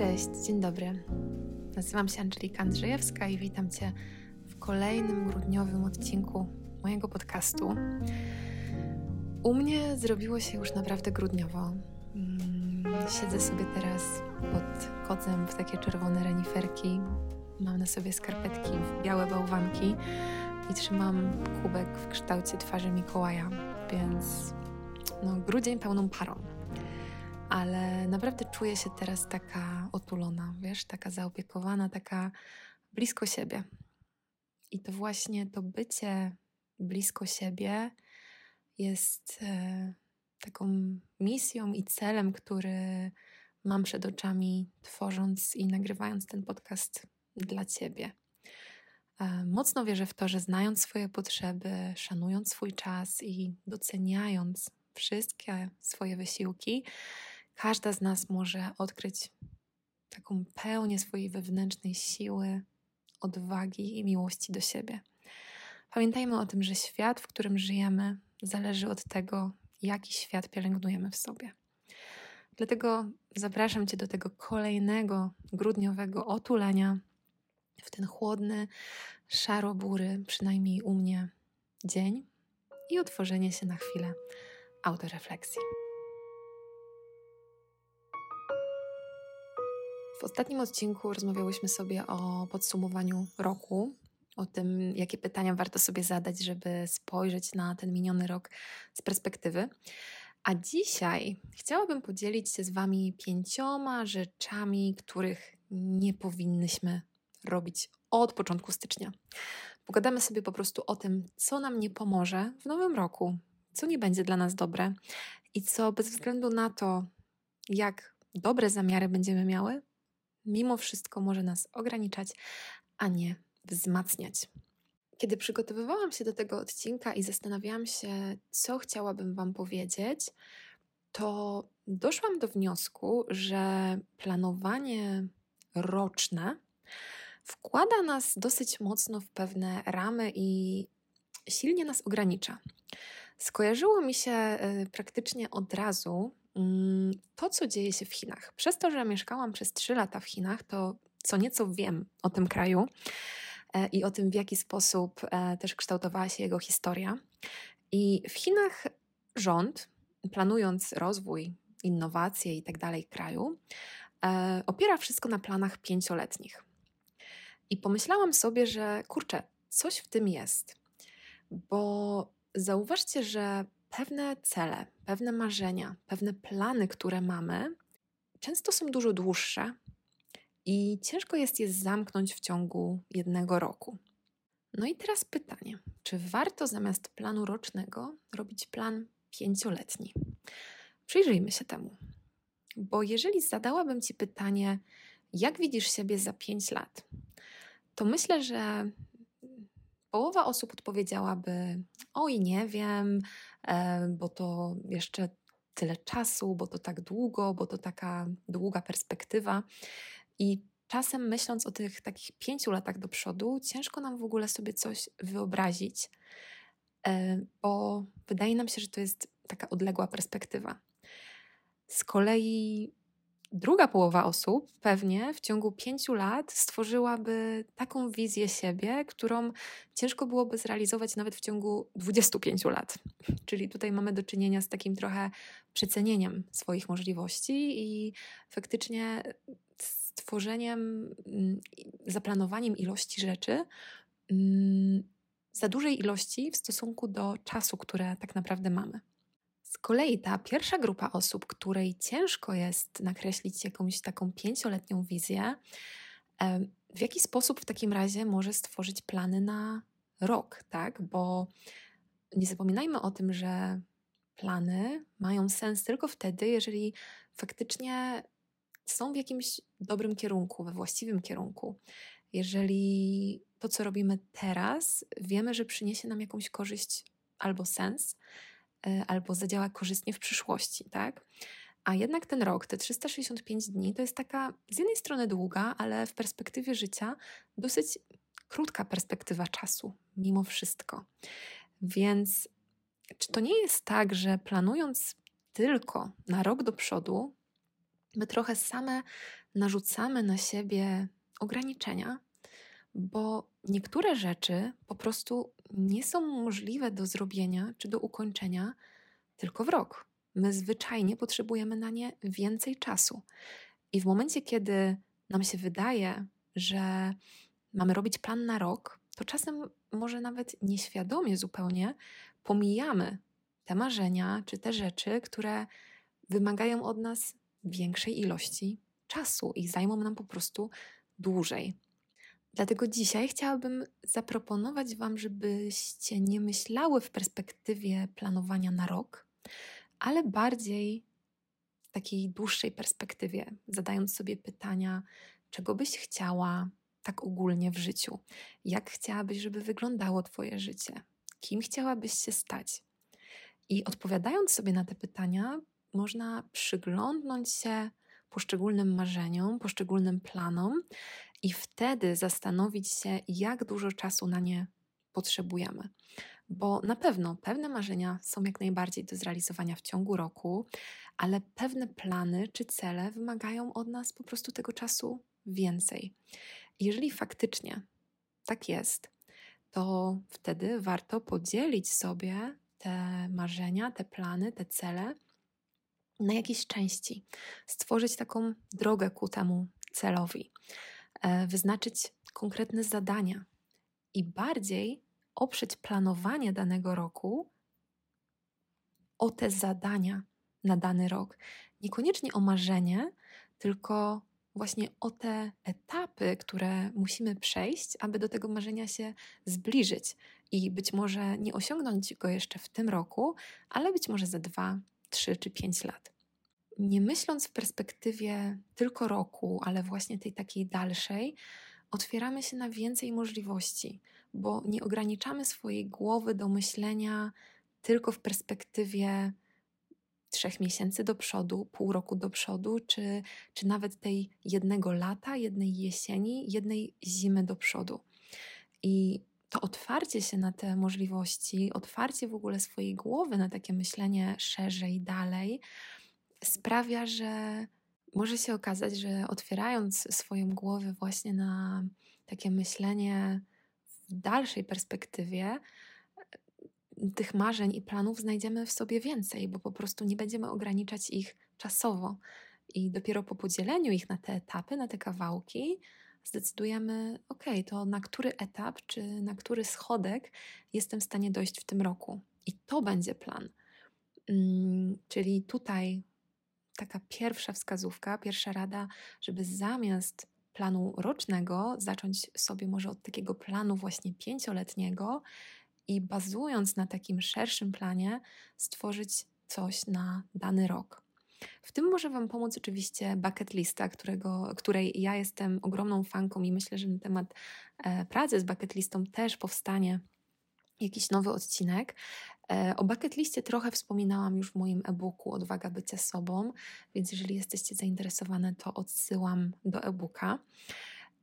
Cześć, dzień dobry. Nazywam się Angelika Andrzejewska i witam Cię w kolejnym grudniowym odcinku mojego podcastu. U mnie zrobiło się już naprawdę grudniowo. Mm, siedzę sobie teraz pod kocem w takie czerwone reniferki. Mam na sobie skarpetki w białe bałwanki i trzymam kubek w kształcie twarzy Mikołaja, więc no, grudzień pełną parą ale naprawdę czuję się teraz taka otulona, wiesz, taka zaopiekowana, taka blisko siebie. I to właśnie to bycie blisko siebie jest e, taką misją i celem, który mam przed oczami, tworząc i nagrywając ten podcast dla Ciebie. E, mocno wierzę w to, że znając swoje potrzeby, szanując swój czas i doceniając wszystkie swoje wysiłki, każda z nas może odkryć taką pełnię swojej wewnętrznej siły, odwagi i miłości do siebie. Pamiętajmy o tym, że świat, w którym żyjemy, zależy od tego, jaki świat pielęgnujemy w sobie. Dlatego zapraszam Cię do tego kolejnego grudniowego otulenia w ten chłodny, szaro-bury, przynajmniej u mnie, dzień i otworzenie się na chwilę autorefleksji. W ostatnim odcinku rozmawiałyśmy sobie o podsumowaniu roku, o tym, jakie pytania warto sobie zadać, żeby spojrzeć na ten miniony rok z perspektywy. A dzisiaj chciałabym podzielić się z Wami pięcioma rzeczami, których nie powinnyśmy robić od początku stycznia. Pogadamy sobie po prostu o tym, co nam nie pomoże w nowym roku, co nie będzie dla nas dobre i co bez względu na to, jak dobre zamiary będziemy miały, mimo wszystko może nas ograniczać, a nie wzmacniać. Kiedy przygotowywałam się do tego odcinka i zastanawiałam się, co chciałabym Wam powiedzieć, to doszłam do wniosku, że planowanie roczne wkłada nas dosyć mocno w pewne ramy i silnie nas ogranicza. Skojarzyło mi się y, praktycznie od razu to, co dzieje się w Chinach. Przez to, że mieszkałam przez 3 lata w Chinach, to co nieco wiem o tym kraju e, i o tym, w jaki sposób e, też kształtowała się jego historia. I w Chinach rząd, planując rozwój, innowacje i tak dalej kraju, e, opiera wszystko na planach pięcioletnich. I pomyślałam sobie, że kurczę, coś w tym jest, bo zauważcie, że pewne cele, pewne marzenia, pewne plany, które mamy, często są dużo dłuższe i ciężko jest je zamknąć w ciągu jednego roku. No i teraz pytanie: czy warto zamiast planu rocznego robić plan pięcioletni? Przyjrzyjmy się temu. Bo jeżeli zadałabym Ci pytanie, jak widzisz siebie za pięć lat, to myślę, że połowa osób odpowiedziałaby: Oj, nie wiem, e, bo to jeszcze tyle czasu, bo to tak długo, bo to taka długa perspektywa. I czasem myśląc o tych takich pięciu latach do przodu, ciężko nam w ogóle sobie coś wyobrazić, e, bo wydaje nam się, że to jest taka odległa perspektywa. Z kolei druga połowa osób pewnie w ciągu pięciu lat stworzyłaby taką wizję siebie, którą ciężko byłoby zrealizować nawet w ciągu 25 lat. Czyli tutaj mamy do czynienia z takim trochę przecenieniem swoich możliwości i faktycznie stworzeniem, mm, zaplanowaniem ilości rzeczy mm, za dużej ilości w stosunku do czasu, które tak naprawdę mamy. Z kolei ta pierwsza grupa osób, której ciężko jest nakreślić jakąś taką pięcioletnią wizję, w jaki sposób w takim razie może stworzyć plany na rok, tak? Bo nie zapominajmy o tym, że plany mają sens tylko wtedy, jeżeli faktycznie są w jakimś dobrym kierunku, we właściwym kierunku. Jeżeli to, co robimy teraz, wiemy, że przyniesie nam jakąś korzyść albo sens, albo zadziała korzystnie w przyszłości, tak? A jednak ten rok, te 365 dni, to jest taka z jednej strony długa, ale w perspektywie życia dosyć krótka perspektywa czasu, mimo wszystko. Więc czy to nie jest tak, że planując tylko na rok do przodu, My trochę same narzucamy na siebie ograniczenia, bo niektóre rzeczy po prostu nie są możliwe do zrobienia czy do ukończenia tylko w rok. My zwyczajnie potrzebujemy na nie więcej czasu. I w momencie, kiedy nam się wydaje, że mamy robić plan na rok, to czasem może nawet nieświadomie zupełnie pomijamy te marzenia czy te rzeczy, które wymagają od nas większej ilości czasu i zajmą nam po prostu dłużej. Dlatego dzisiaj chciałabym zaproponować Wam, żebyście nie myślały w perspektywie planowania na rok, ale bardziej w takiej dłuższej perspektywie, zadając sobie pytania, czego byś chciała tak ogólnie w życiu, jak chciałabyś, żeby wyglądało Twoje życie, kim chciałabyś się stać. I odpowiadając sobie na te pytania, można przyglądnąć się poszczególnym marzeniom, poszczególnym planom i wtedy zastanowić się, jak dużo czasu na nie potrzebujemy. Bo na pewno pewne marzenia są jak najbardziej do zrealizowania w ciągu roku, ale pewne plany czy cele wymagają od nas po prostu tego czasu więcej. Jeżeli faktycznie tak jest, to wtedy warto podzielić sobie te marzenia, te plany, te cele na jakieś części, stworzyć taką drogę ku temu celowi, wyznaczyć konkretne zadania i bardziej oprzeć planowanie danego roku o te zadania na dany rok. Niekoniecznie o marzenie, tylko właśnie o te etapy, które musimy przejść, aby do tego marzenia się zbliżyć i być może nie osiągnąć go jeszcze w tym roku, ale być może za dwa, trzy czy pięć lat. Nie myśląc w perspektywie tylko roku, ale właśnie tej takiej dalszej, otwieramy się na więcej możliwości, bo nie ograniczamy swojej głowy do myślenia tylko w perspektywie trzech miesięcy do przodu, pół roku do przodu, czy, czy nawet tej jednego lata, jednej jesieni, jednej zimy do przodu. I to otwarcie się na te możliwości, otwarcie w ogóle swojej głowy na takie myślenie szerzej, dalej, sprawia, że może się okazać, że otwierając swoją głowę właśnie na takie myślenie w dalszej perspektywie, tych marzeń i planów znajdziemy w sobie więcej, bo po prostu nie będziemy ograniczać ich czasowo. I dopiero po podzieleniu ich na te etapy, na te kawałki, zdecydujemy, ok, to na który etap czy na który schodek jestem w stanie dojść w tym roku. I to będzie plan. Hmm, czyli tutaj taka pierwsza wskazówka, pierwsza rada, żeby zamiast planu rocznego zacząć sobie może od takiego planu właśnie pięcioletniego i bazując na takim szerszym planie, stworzyć coś na dany rok. W tym może Wam pomóc oczywiście bucket lista, którego, której ja jestem ogromną fanką i myślę, że na temat e, pracy z bucket listą też powstanie jakiś nowy odcinek. E, o bucket liście trochę wspominałam już w moim e-booku Odwaga bycia sobą, więc jeżeli jesteście zainteresowane, to odsyłam do e-booka.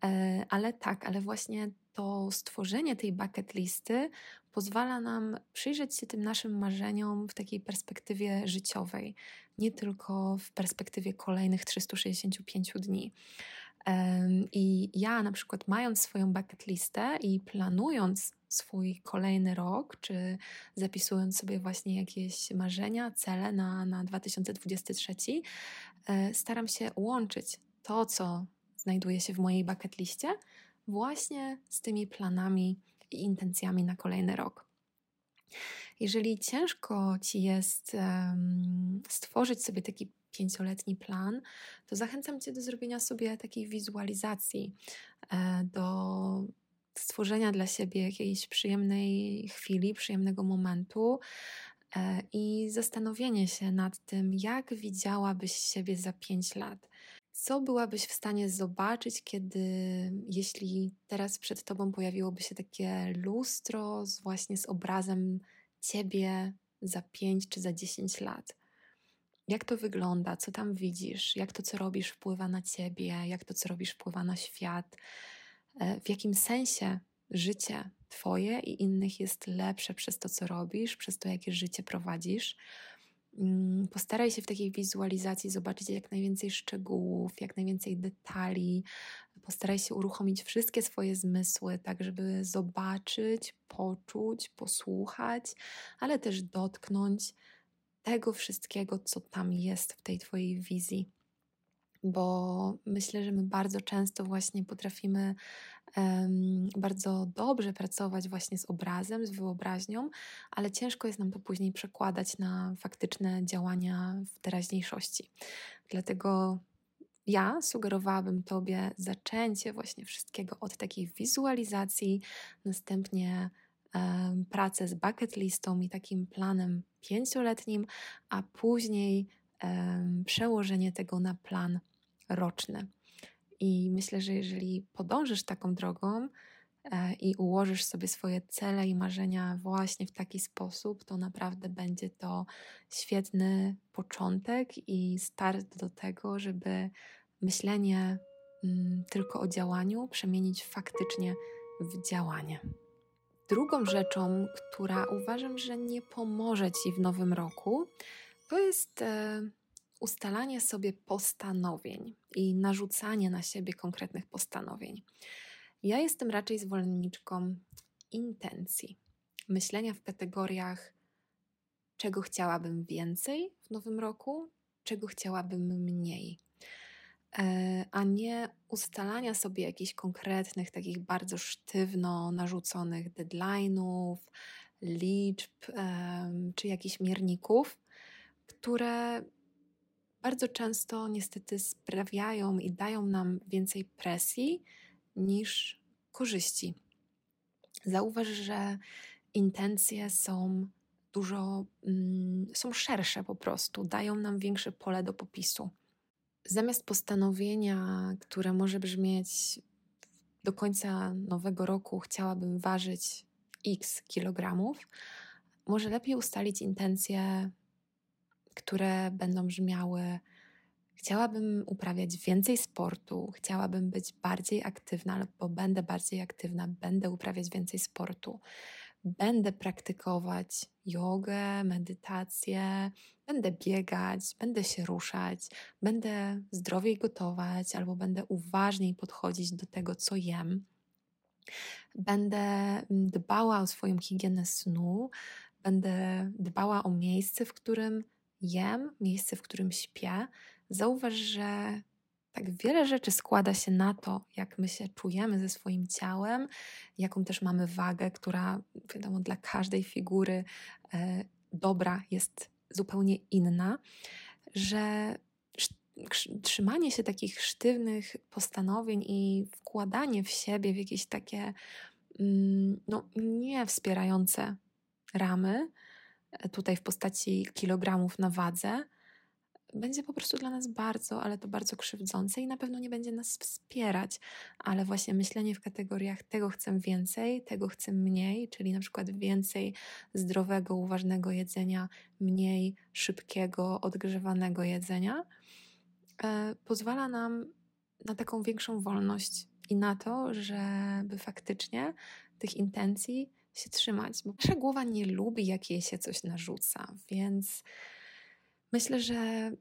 E, ale tak, ale właśnie to stworzenie tej bucket listy pozwala nam przyjrzeć się tym naszym marzeniom w takiej perspektywie życiowej, nie tylko w perspektywie kolejnych 365 dni. I ja na przykład mając swoją bucket listę i planując swój kolejny rok, czy zapisując sobie właśnie jakieś marzenia, cele na, na 2023, e, staram się łączyć to, co znajduje się w mojej bucket liście, właśnie z tymi planami i intencjami na kolejny rok. Jeżeli ciężko ci jest um, stworzyć sobie taki pięcioletni plan, to zachęcam Cię do zrobienia sobie takiej wizualizacji, e, do stworzenia dla siebie jakiejś przyjemnej chwili, przyjemnego momentu e, i zastanowienie się nad tym, jak widziałabyś siebie za pięć lat. Co byłabyś w stanie zobaczyć, kiedy, jeśli teraz przed tobą pojawiłoby się takie lustro z, właśnie z obrazem ciebie za 5 czy za 10 lat? Jak to wygląda? Co tam widzisz? Jak to, co robisz, wpływa na ciebie? Jak to, co robisz, wpływa na świat? E, w jakim sensie życie Twoje i innych jest lepsze przez to, co robisz, przez to, jakie życie prowadzisz? Mm, postaraj się w takiej wizualizacji zobaczyć jak najwięcej szczegółów, jak najwięcej detali. Postaraj się uruchomić wszystkie swoje zmysły, tak żeby zobaczyć, poczuć, posłuchać, ale też dotknąć tego wszystkiego, co tam jest w tej Twojej wizji. Bo myślę, że my bardzo często właśnie potrafimy um, bardzo dobrze pracować właśnie z obrazem, z wyobraźnią, ale ciężko jest nam to później przekładać na faktyczne działania w teraźniejszości. Dlatego ja sugerowałabym Tobie zaczęcie właśnie wszystkiego od takiej wizualizacji, następnie pracę z bucket listą i takim planem pięcioletnim, a później przełożenie tego na plan roczny. I myślę, że jeżeli podążysz taką drogą e, i ułożysz sobie swoje cele i marzenia właśnie w taki sposób, to naprawdę będzie to świetny początek i start do tego, żeby myślenie mm, tylko o działaniu przemienić faktycznie w działanie. Drugą rzeczą, która uważam, że nie pomoże Ci w nowym roku, to jest e, ustalanie sobie postanowień i narzucanie na siebie konkretnych postanowień. Ja jestem raczej zwolenniczką intencji, myślenia w kategoriach, czego chciałabym więcej w nowym roku, czego chciałabym mniej. E, a nie ustalania sobie jakichś konkretnych, takich bardzo sztywno narzuconych deadline'ów, liczb czy jakichś mierników, które bardzo często niestety sprawiają i dają nam więcej presji niż korzyści. Zauważ, że intencje są dużo, mm, są szersze po prostu, dają nam większe pole do popisu. Zamiast postanowienia, które może brzmieć do końca nowego roku chciałabym ważyć x kilogramów, może lepiej ustalić intencje które będą brzmiały: Chciałabym uprawiać więcej sportu, chciałabym być bardziej aktywna, albo będę bardziej aktywna, będę uprawiać więcej sportu, będę praktykować jogę, medytację, będę biegać, będę się ruszać, będę zdrowiej gotować, albo będę uważniej podchodzić do tego, co jem. Będę dbała o swoją higienę snu, będę dbała o miejsce, w którym jem, miejsce, w którym śpię, zauważ, że tak wiele rzeczy składa się na to, jak my się czujemy ze swoim ciałem, jaką też mamy wagę, która, wiadomo, dla każdej figury e, dobra jest zupełnie inna, że trzymanie się takich sztywnych postanowień i wkładanie w siebie w jakieś takie mm, no, nie wspierające ramy, tutaj w postaci kilogramów na wadze, będzie po prostu dla nas bardzo, ale to bardzo krzywdzące i na pewno nie będzie nas wspierać, ale właśnie myślenie w kategoriach tego chcę więcej, tego chcę mniej, czyli na przykład więcej zdrowego, uważnego jedzenia, mniej szybkiego, odgrzewanego jedzenia, e, pozwala nam na taką większą wolność i na to, żeby faktycznie tych intencji się trzymać, bo nasza głowa nie lubi, jak jej się coś narzuca, więc myślę, że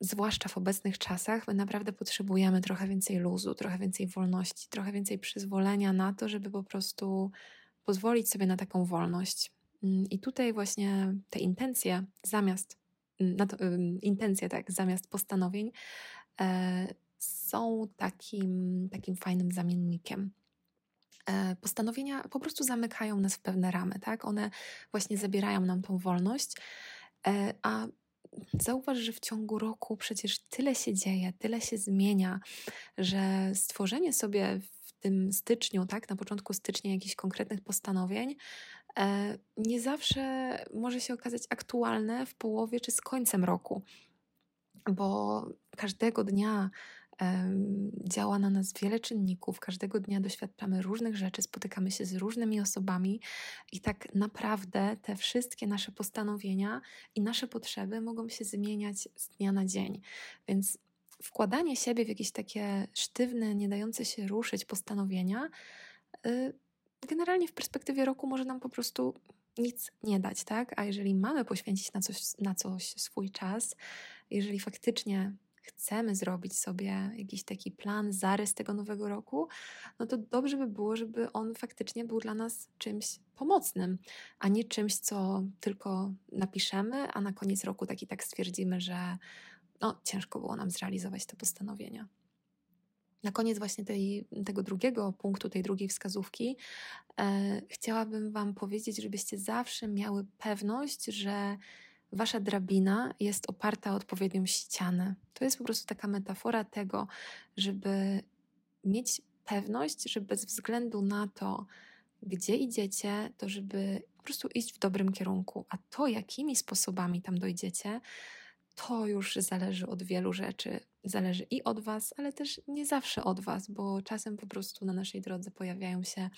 zwłaszcza w obecnych czasach, my naprawdę potrzebujemy trochę więcej luzu, trochę więcej wolności, trochę więcej przyzwolenia na to, żeby po prostu pozwolić sobie na taką wolność. Mm, I tutaj właśnie te intencje zamiast, mm, na to, intencje tak, zamiast postanowień e, są takim, takim fajnym zamiennikiem. E, postanowienia po prostu zamykają nas w pewne ramy, tak? One właśnie zabierają nam tą wolność, e, a zauważ, że w ciągu roku przecież tyle się dzieje, tyle się zmienia, że stworzenie sobie w tym styczniu, tak, na początku stycznia jakichś konkretnych postanowień, e, nie zawsze może się okazać aktualne w połowie czy z końcem roku, bo każdego dnia działa na nas wiele czynników. Każdego dnia doświadczamy różnych rzeczy, spotykamy się z różnymi osobami i tak naprawdę te wszystkie nasze postanowienia i nasze potrzeby mogą się zmieniać z dnia na dzień. Więc wkładanie siebie w jakieś takie sztywne, nie dające się ruszyć postanowienia, y, generalnie w perspektywie roku może nam po prostu nic nie dać, tak? A jeżeli mamy poświęcić na coś, na coś swój czas, jeżeli faktycznie chcemy zrobić sobie jakiś taki plan, zarys tego nowego roku, no to dobrze by było, żeby on faktycznie był dla nas czymś pomocnym, a nie czymś, co tylko napiszemy, a na koniec roku tak i tak stwierdzimy, że no, ciężko było nam zrealizować te postanowienia. Na koniec właśnie tej, tego drugiego punktu, tej drugiej wskazówki, e, chciałabym Wam powiedzieć, żebyście zawsze miały pewność, że Wasza drabina jest oparta o odpowiednią ścianę. To jest po prostu taka metafora tego, żeby mieć pewność, że bez względu na to, gdzie idziecie, to żeby po prostu iść w dobrym kierunku. A to, jakimi sposobami tam dojdziecie, to już zależy od wielu rzeczy. Zależy i od Was, ale też nie zawsze od Was, bo czasem po prostu na naszej drodze pojawiają się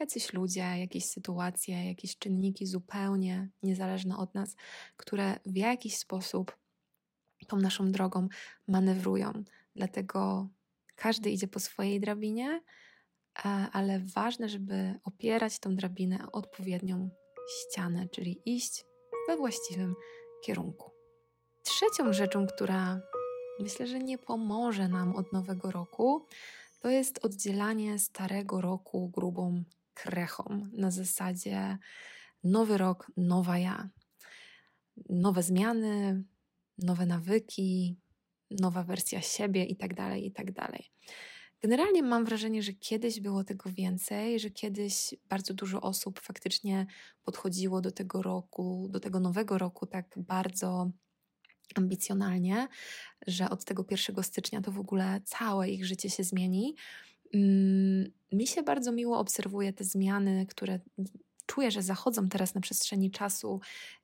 jacyś ludzie, jakieś sytuacje, jakieś czynniki zupełnie niezależne od nas, które w jakiś sposób tą naszą drogą manewrują. Dlatego każdy idzie po swojej drabinie, ale ważne, żeby opierać tą drabinę o odpowiednią ścianę, czyli iść we właściwym kierunku. Trzecią rzeczą, która myślę, że nie pomoże nam od nowego roku, to jest oddzielanie starego roku grubą krechą na zasadzie nowy rok, nowa ja. Nowe zmiany, nowe nawyki, nowa wersja siebie itd., tak itd. Tak Generalnie mam wrażenie, że kiedyś było tego więcej, że kiedyś bardzo dużo osób faktycznie podchodziło do tego roku, do tego nowego roku tak bardzo ambicjonalnie, że od tego 1 stycznia to w ogóle całe ich życie się zmieni. Mm, mi się bardzo miło obserwuje te zmiany, które czuję, że zachodzą teraz na przestrzeni czasu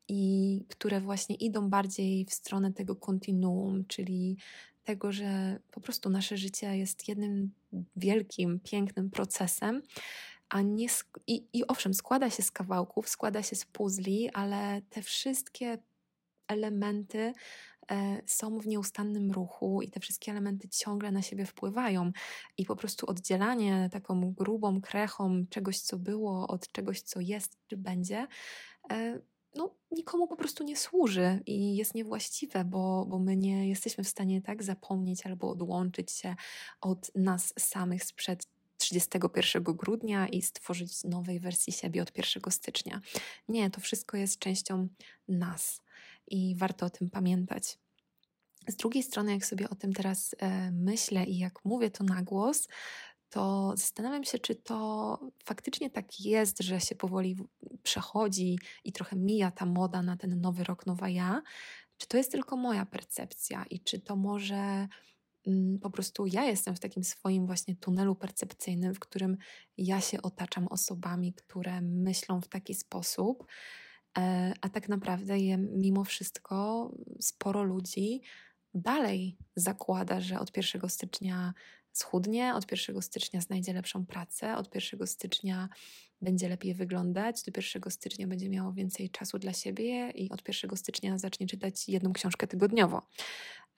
i które właśnie idą bardziej w stronę tego kontinuum, czyli tego, że po prostu nasze życie jest jednym wielkim, pięknym procesem, a nie i, i owszem, składa się z kawałków, składa się z puzli, ale te wszystkie elementy e, są w nieustannym ruchu i te wszystkie elementy ciągle na siebie wpływają. I po prostu oddzielanie taką grubą krechą czegoś, co było, od czegoś, co jest czy będzie, e, no, nikomu po prostu nie służy i jest niewłaściwe, bo, bo my nie jesteśmy w stanie tak zapomnieć albo odłączyć się od nas samych sprzed 31 grudnia i stworzyć nowej wersji siebie od 1 stycznia. Nie, to wszystko jest częścią nas i warto o tym pamiętać. Z drugiej strony, jak sobie o tym teraz e, myślę i jak mówię to na głos, to zastanawiam się, czy to faktycznie tak jest, że się powoli przechodzi i trochę mija ta moda na ten nowy rok, nowa ja, czy to jest tylko moja percepcja i czy to może mm, po prostu ja jestem w takim swoim właśnie tunelu percepcyjnym, w którym ja się otaczam osobami, które myślą w taki sposób, a tak naprawdę je, mimo wszystko sporo ludzi dalej zakłada, że od 1 stycznia schudnie, od 1 stycznia znajdzie lepszą pracę, od 1 stycznia będzie lepiej wyglądać, do 1 stycznia będzie miało więcej czasu dla siebie i od 1 stycznia zacznie czytać jedną książkę tygodniowo.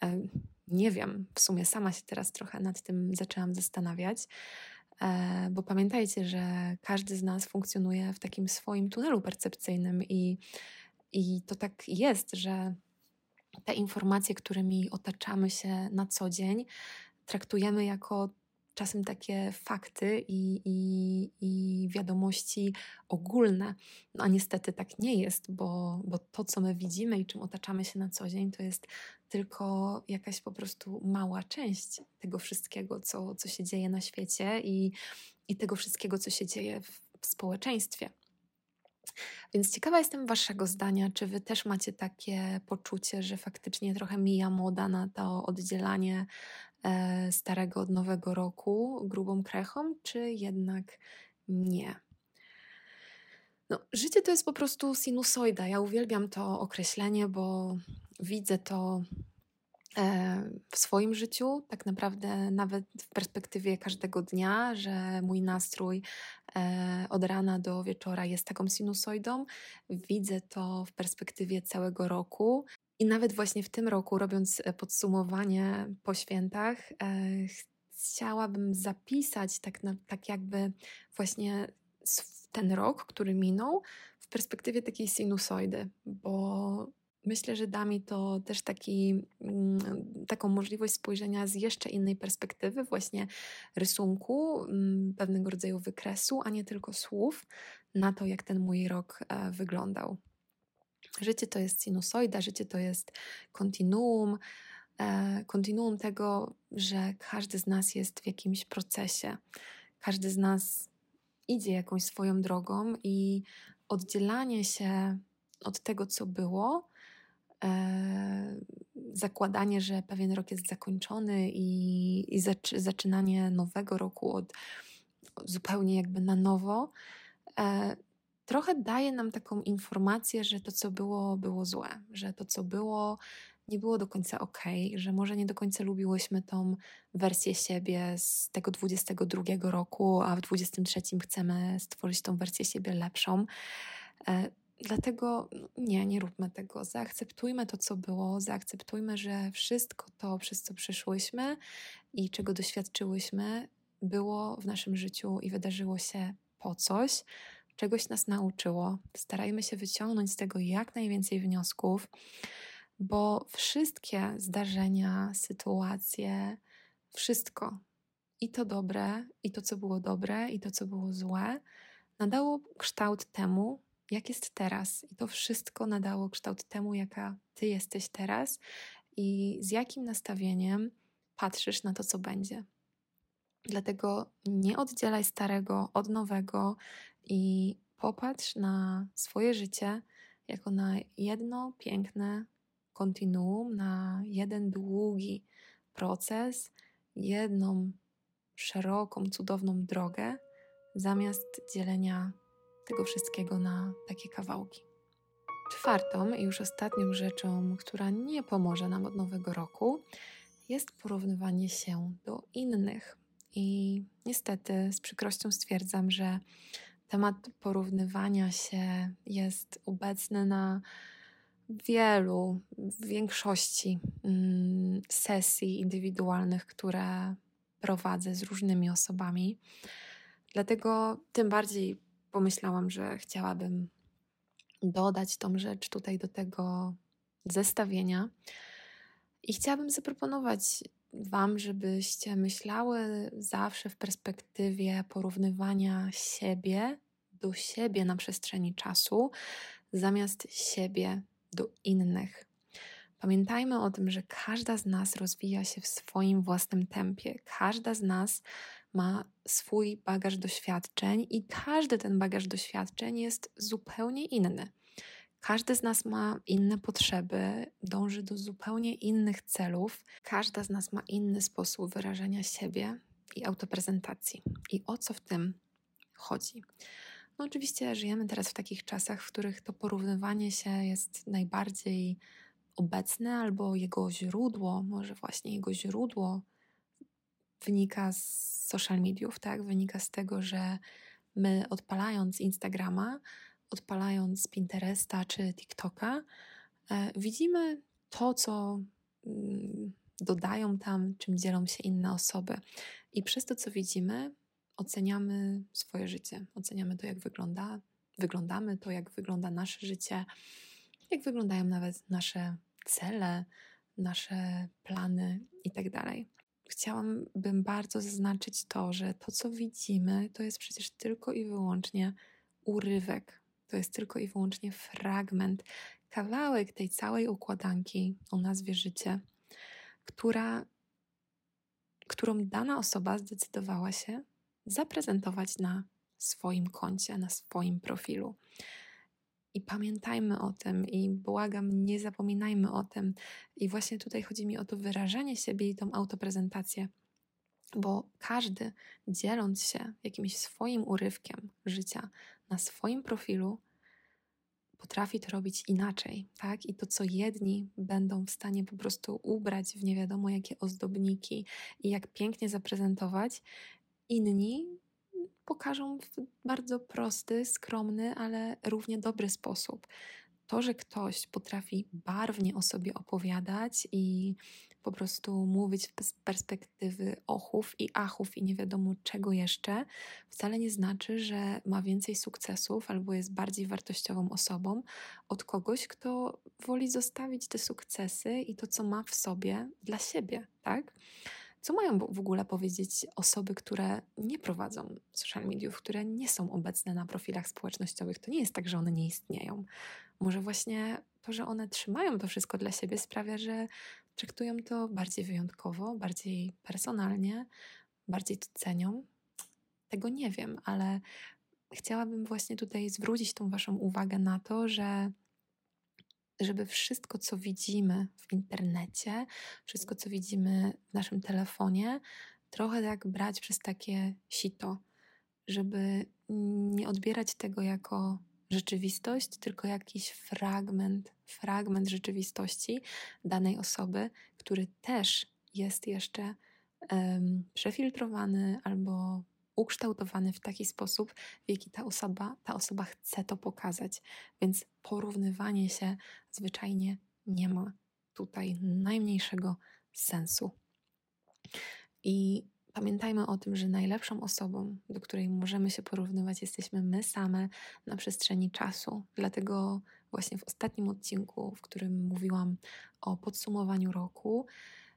E, nie wiem, w sumie sama się teraz trochę nad tym zaczęłam zastanawiać. E, bo pamiętajcie, że każdy z nas funkcjonuje w takim swoim tunelu percepcyjnym i, i to tak jest, że te informacje, którymi otaczamy się na co dzień, traktujemy jako czasem takie fakty i, i, i wiadomości ogólne. No a niestety tak nie jest, bo, bo to, co my widzimy i czym otaczamy się na co dzień, to jest tylko jakaś po prostu mała część tego wszystkiego, co, co się dzieje na świecie i, i tego wszystkiego, co się dzieje w, w społeczeństwie. Więc ciekawa jestem Waszego zdania, czy Wy też macie takie poczucie, że faktycznie trochę mija moda na to oddzielanie starego od nowego roku grubą krechą, czy jednak nie? No, życie to jest po prostu sinusoida. Ja uwielbiam to określenie, bo widzę to e, w swoim życiu, tak naprawdę nawet w perspektywie każdego dnia, że mój nastrój e, od rana do wieczora jest taką sinusoidą. Widzę to w perspektywie całego roku. I nawet właśnie w tym roku, robiąc e, podsumowanie po świętach, chciałabym zapisać tak, na, tak jakby właśnie ten rok, który minął, w perspektywie takiej sinusoidy, bo myślę, że da mi to też taki, mm, taką możliwość spojrzenia z jeszcze innej perspektywy, właśnie rysunku, mm, pewnego rodzaju wykresu, a nie tylko słów, na to, jak ten mój rok e, wyglądał. Życie to jest sinusoida, życie to jest kontinuum, e, kontinuum tego, że każdy z nas jest w jakimś procesie, każdy z nas idzie jakąś swoją drogą i oddzielanie się od tego, co było, e, zakładanie, że pewien rok jest zakończony i, i zaczy, zaczynanie nowego roku od, od zupełnie jakby na nowo, e, trochę daje nam taką informację, że to, co było, było złe, że to, co było, nie było do końca ok, że może nie do końca lubiłyśmy tą wersję siebie z tego 22 roku, a w 23 chcemy stworzyć tą wersję siebie lepszą. E, dlatego no, nie, nie róbmy tego. Zaakceptujmy to, co było, zaakceptujmy, że wszystko to, przez co przeszłyśmy i czego doświadczyłyśmy, było w naszym życiu i wydarzyło się po coś, czegoś nas nauczyło. Starajmy się wyciągnąć z tego jak najwięcej wniosków, bo wszystkie zdarzenia, sytuacje, wszystko, i to dobre, i to, co było dobre, i to, co było złe, nadało kształt temu, jak jest teraz. I to wszystko nadało kształt temu, jaka ty jesteś teraz i z jakim nastawieniem patrzysz na to, co będzie. Dlatego nie oddzielaj starego od nowego i popatrz na swoje życie jako na jedno piękne kontinuum, na jeden długi proces, jedną szeroką, cudowną drogę, zamiast dzielenia tego wszystkiego na takie kawałki. Czwartą i już ostatnią rzeczą, która nie pomoże nam od nowego roku, jest porównywanie się do innych. I niestety z przykrością stwierdzam, że temat porównywania się jest obecny na wielu, w większości mm, sesji indywidualnych, które prowadzę z różnymi osobami. Dlatego tym bardziej pomyślałam, że chciałabym dodać tą rzecz tutaj do tego zestawienia. I chciałabym zaproponować Wam, żebyście myślały zawsze w perspektywie porównywania siebie do siebie na przestrzeni czasu, zamiast siebie do innych. Pamiętajmy o tym, że każda z nas rozwija się w swoim własnym tempie. Każda z nas ma swój bagaż doświadczeń i każdy ten bagaż doświadczeń jest zupełnie inny. Każdy z nas ma inne potrzeby, dąży do zupełnie innych celów. Każda z nas ma inny sposób wyrażania siebie i autoprezentacji. I o co w tym chodzi? No oczywiście żyjemy teraz w takich czasach, w których to porównywanie się jest najbardziej obecne, albo jego źródło, może właśnie jego źródło wynika z social mediów, tak? Wynika z tego, że my odpalając Instagrama, odpalając Pinteresta czy TikToka, e, widzimy to, co mm, dodają tam, czym dzielą się inne osoby. I przez to, co widzimy, oceniamy swoje życie, oceniamy to, jak wygląda, wyglądamy, to, jak wygląda nasze życie, jak wyglądają nawet nasze cele, nasze plany itd. Tak Chciałabym bardzo zaznaczyć to, że to, co widzimy, to jest przecież tylko i wyłącznie urywek, to jest tylko i wyłącznie fragment, kawałek tej całej układanki o nazwie życie, która, którą dana osoba zdecydowała się zaprezentować na swoim koncie, na swoim profilu. I pamiętajmy o tym, i błagam, nie zapominajmy o tym. I właśnie tutaj chodzi mi o to wyrażenie siebie i tą autoprezentację, bo każdy dzieląc się jakimś swoim urywkiem życia na swoim profilu, potrafi to robić inaczej, tak? I to, co jedni będą w stanie po prostu ubrać w nie wiadomo jakie ozdobniki i jak pięknie zaprezentować, inni pokażą w bardzo prosty, skromny, ale równie dobry sposób. to, że ktoś potrafi barwnie o sobie opowiadać i po prostu mówić z perspektywy ochów i achów i nie wiadomo czego jeszcze, wcale nie znaczy, że ma więcej sukcesów albo jest bardziej wartościową osobą od kogoś, kto woli zostawić te sukcesy i to, co ma w sobie dla siebie, tak? Co mają w ogóle powiedzieć osoby, które nie prowadzą social mediów, które nie są obecne na profilach społecznościowych? To nie jest tak, że one nie istnieją. Może właśnie to, że one trzymają to wszystko dla siebie, sprawia, że traktują to bardziej wyjątkowo, bardziej personalnie, bardziej to cenią. Tego nie wiem, ale chciałabym właśnie tutaj zwrócić tą Waszą uwagę na to, że żeby wszystko, co widzimy w internecie, wszystko, co widzimy w naszym telefonie, trochę tak brać przez takie sito, żeby nie odbierać tego jako rzeczywistość, tylko jakiś fragment, fragment rzeczywistości danej osoby, który też jest jeszcze um, przefiltrowany albo ukształtowany w taki sposób, w jaki ta osoba, ta osoba chce to pokazać. Więc porównywanie się zwyczajnie nie ma tutaj najmniejszego sensu. I pamiętajmy o tym, że najlepszą osobą, do której możemy się porównywać, jesteśmy my same na przestrzeni czasu. Dlatego właśnie w ostatnim odcinku, w którym mówiłam o podsumowaniu roku,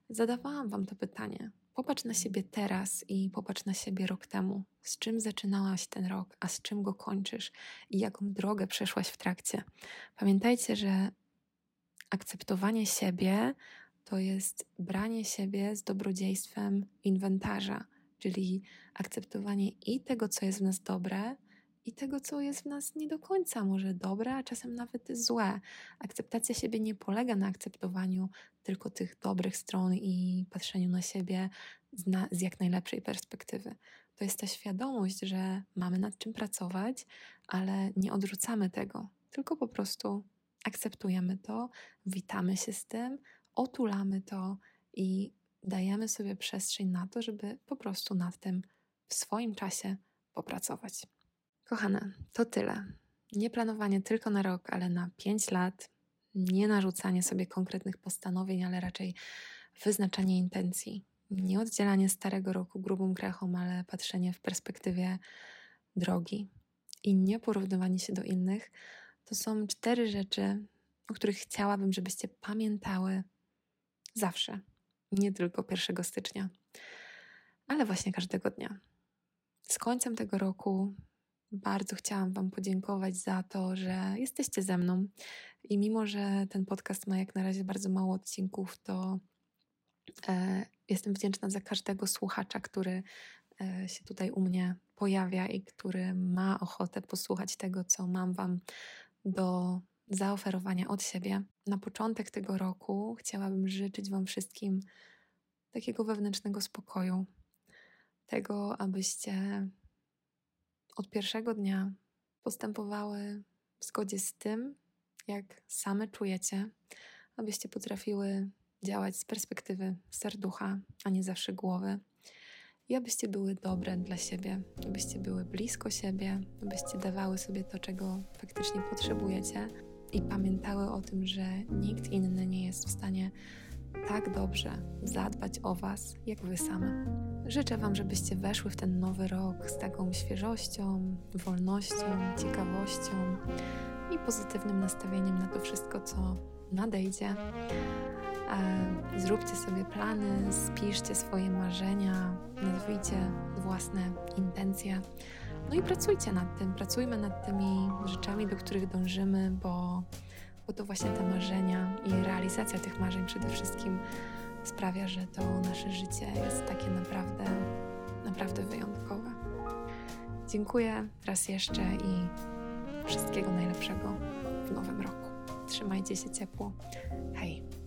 zadawałam Wam to pytanie: Popatrz na siebie teraz i popatrz na siebie rok temu. Z czym zaczynałaś ten rok, a z czym go kończysz i jaką drogę przeszłaś w trakcie. Pamiętajcie, że akceptowanie siebie to jest branie siebie z dobrodziejstwem inwentarza, czyli akceptowanie i tego, co jest w nas dobre, i tego, co jest w nas nie do końca może dobre, a czasem nawet złe. Akceptacja siebie nie polega na akceptowaniu tylko tych dobrych stron i patrzeniu na siebie z, na, z jak najlepszej perspektywy. To jest ta świadomość, że mamy nad czym pracować, ale nie odrzucamy tego, tylko po prostu akceptujemy to, witamy się z tym, otulamy to i dajemy sobie przestrzeń na to, żeby po prostu nad tym w swoim czasie popracować. Kochane, to tyle. Nie planowanie tylko na rok, ale na 5 lat. Nie narzucanie sobie konkretnych postanowień, ale raczej wyznaczanie intencji. Nie oddzielanie starego roku grubą krechą, ale patrzenie w perspektywie drogi. I nie porównywanie się do innych. To są cztery rzeczy, o których chciałabym, żebyście pamiętały zawsze. Nie tylko 1 stycznia, ale właśnie każdego dnia. Z końcem tego roku bardzo chciałam Wam podziękować za to, że jesteście ze mną. I mimo, że ten podcast ma jak na razie bardzo mało odcinków, to e, jestem wdzięczna za każdego słuchacza, który e, się tutaj u mnie pojawia i który ma ochotę posłuchać tego, co mam Wam do zaoferowania od siebie. Na początek tego roku chciałabym życzyć Wam wszystkim takiego wewnętrznego spokoju, tego, abyście od pierwszego dnia postępowały w zgodzie z tym, jak same czujecie, abyście potrafiły działać z perspektywy serducha, a nie zawsze głowy. I abyście były dobre dla siebie, abyście były blisko siebie, abyście dawały sobie to, czego faktycznie potrzebujecie i pamiętały o tym, że nikt inny nie jest w stanie tak dobrze zadbać o Was, jak Wy same. Życzę Wam, żebyście weszły w ten nowy rok z taką świeżością, wolnością, ciekawością i pozytywnym nastawieniem na to wszystko, co nadejdzie. Zróbcie sobie plany, spiszcie swoje marzenia, nazwijcie własne intencje. No i pracujcie nad tym, pracujmy nad tymi rzeczami, do których dążymy, bo bo to właśnie te marzenia i realizacja tych marzeń przede wszystkim sprawia, że to nasze życie jest takie naprawdę, naprawdę wyjątkowe. Dziękuję raz jeszcze i wszystkiego najlepszego w nowym roku. Trzymajcie się ciepło. Hej!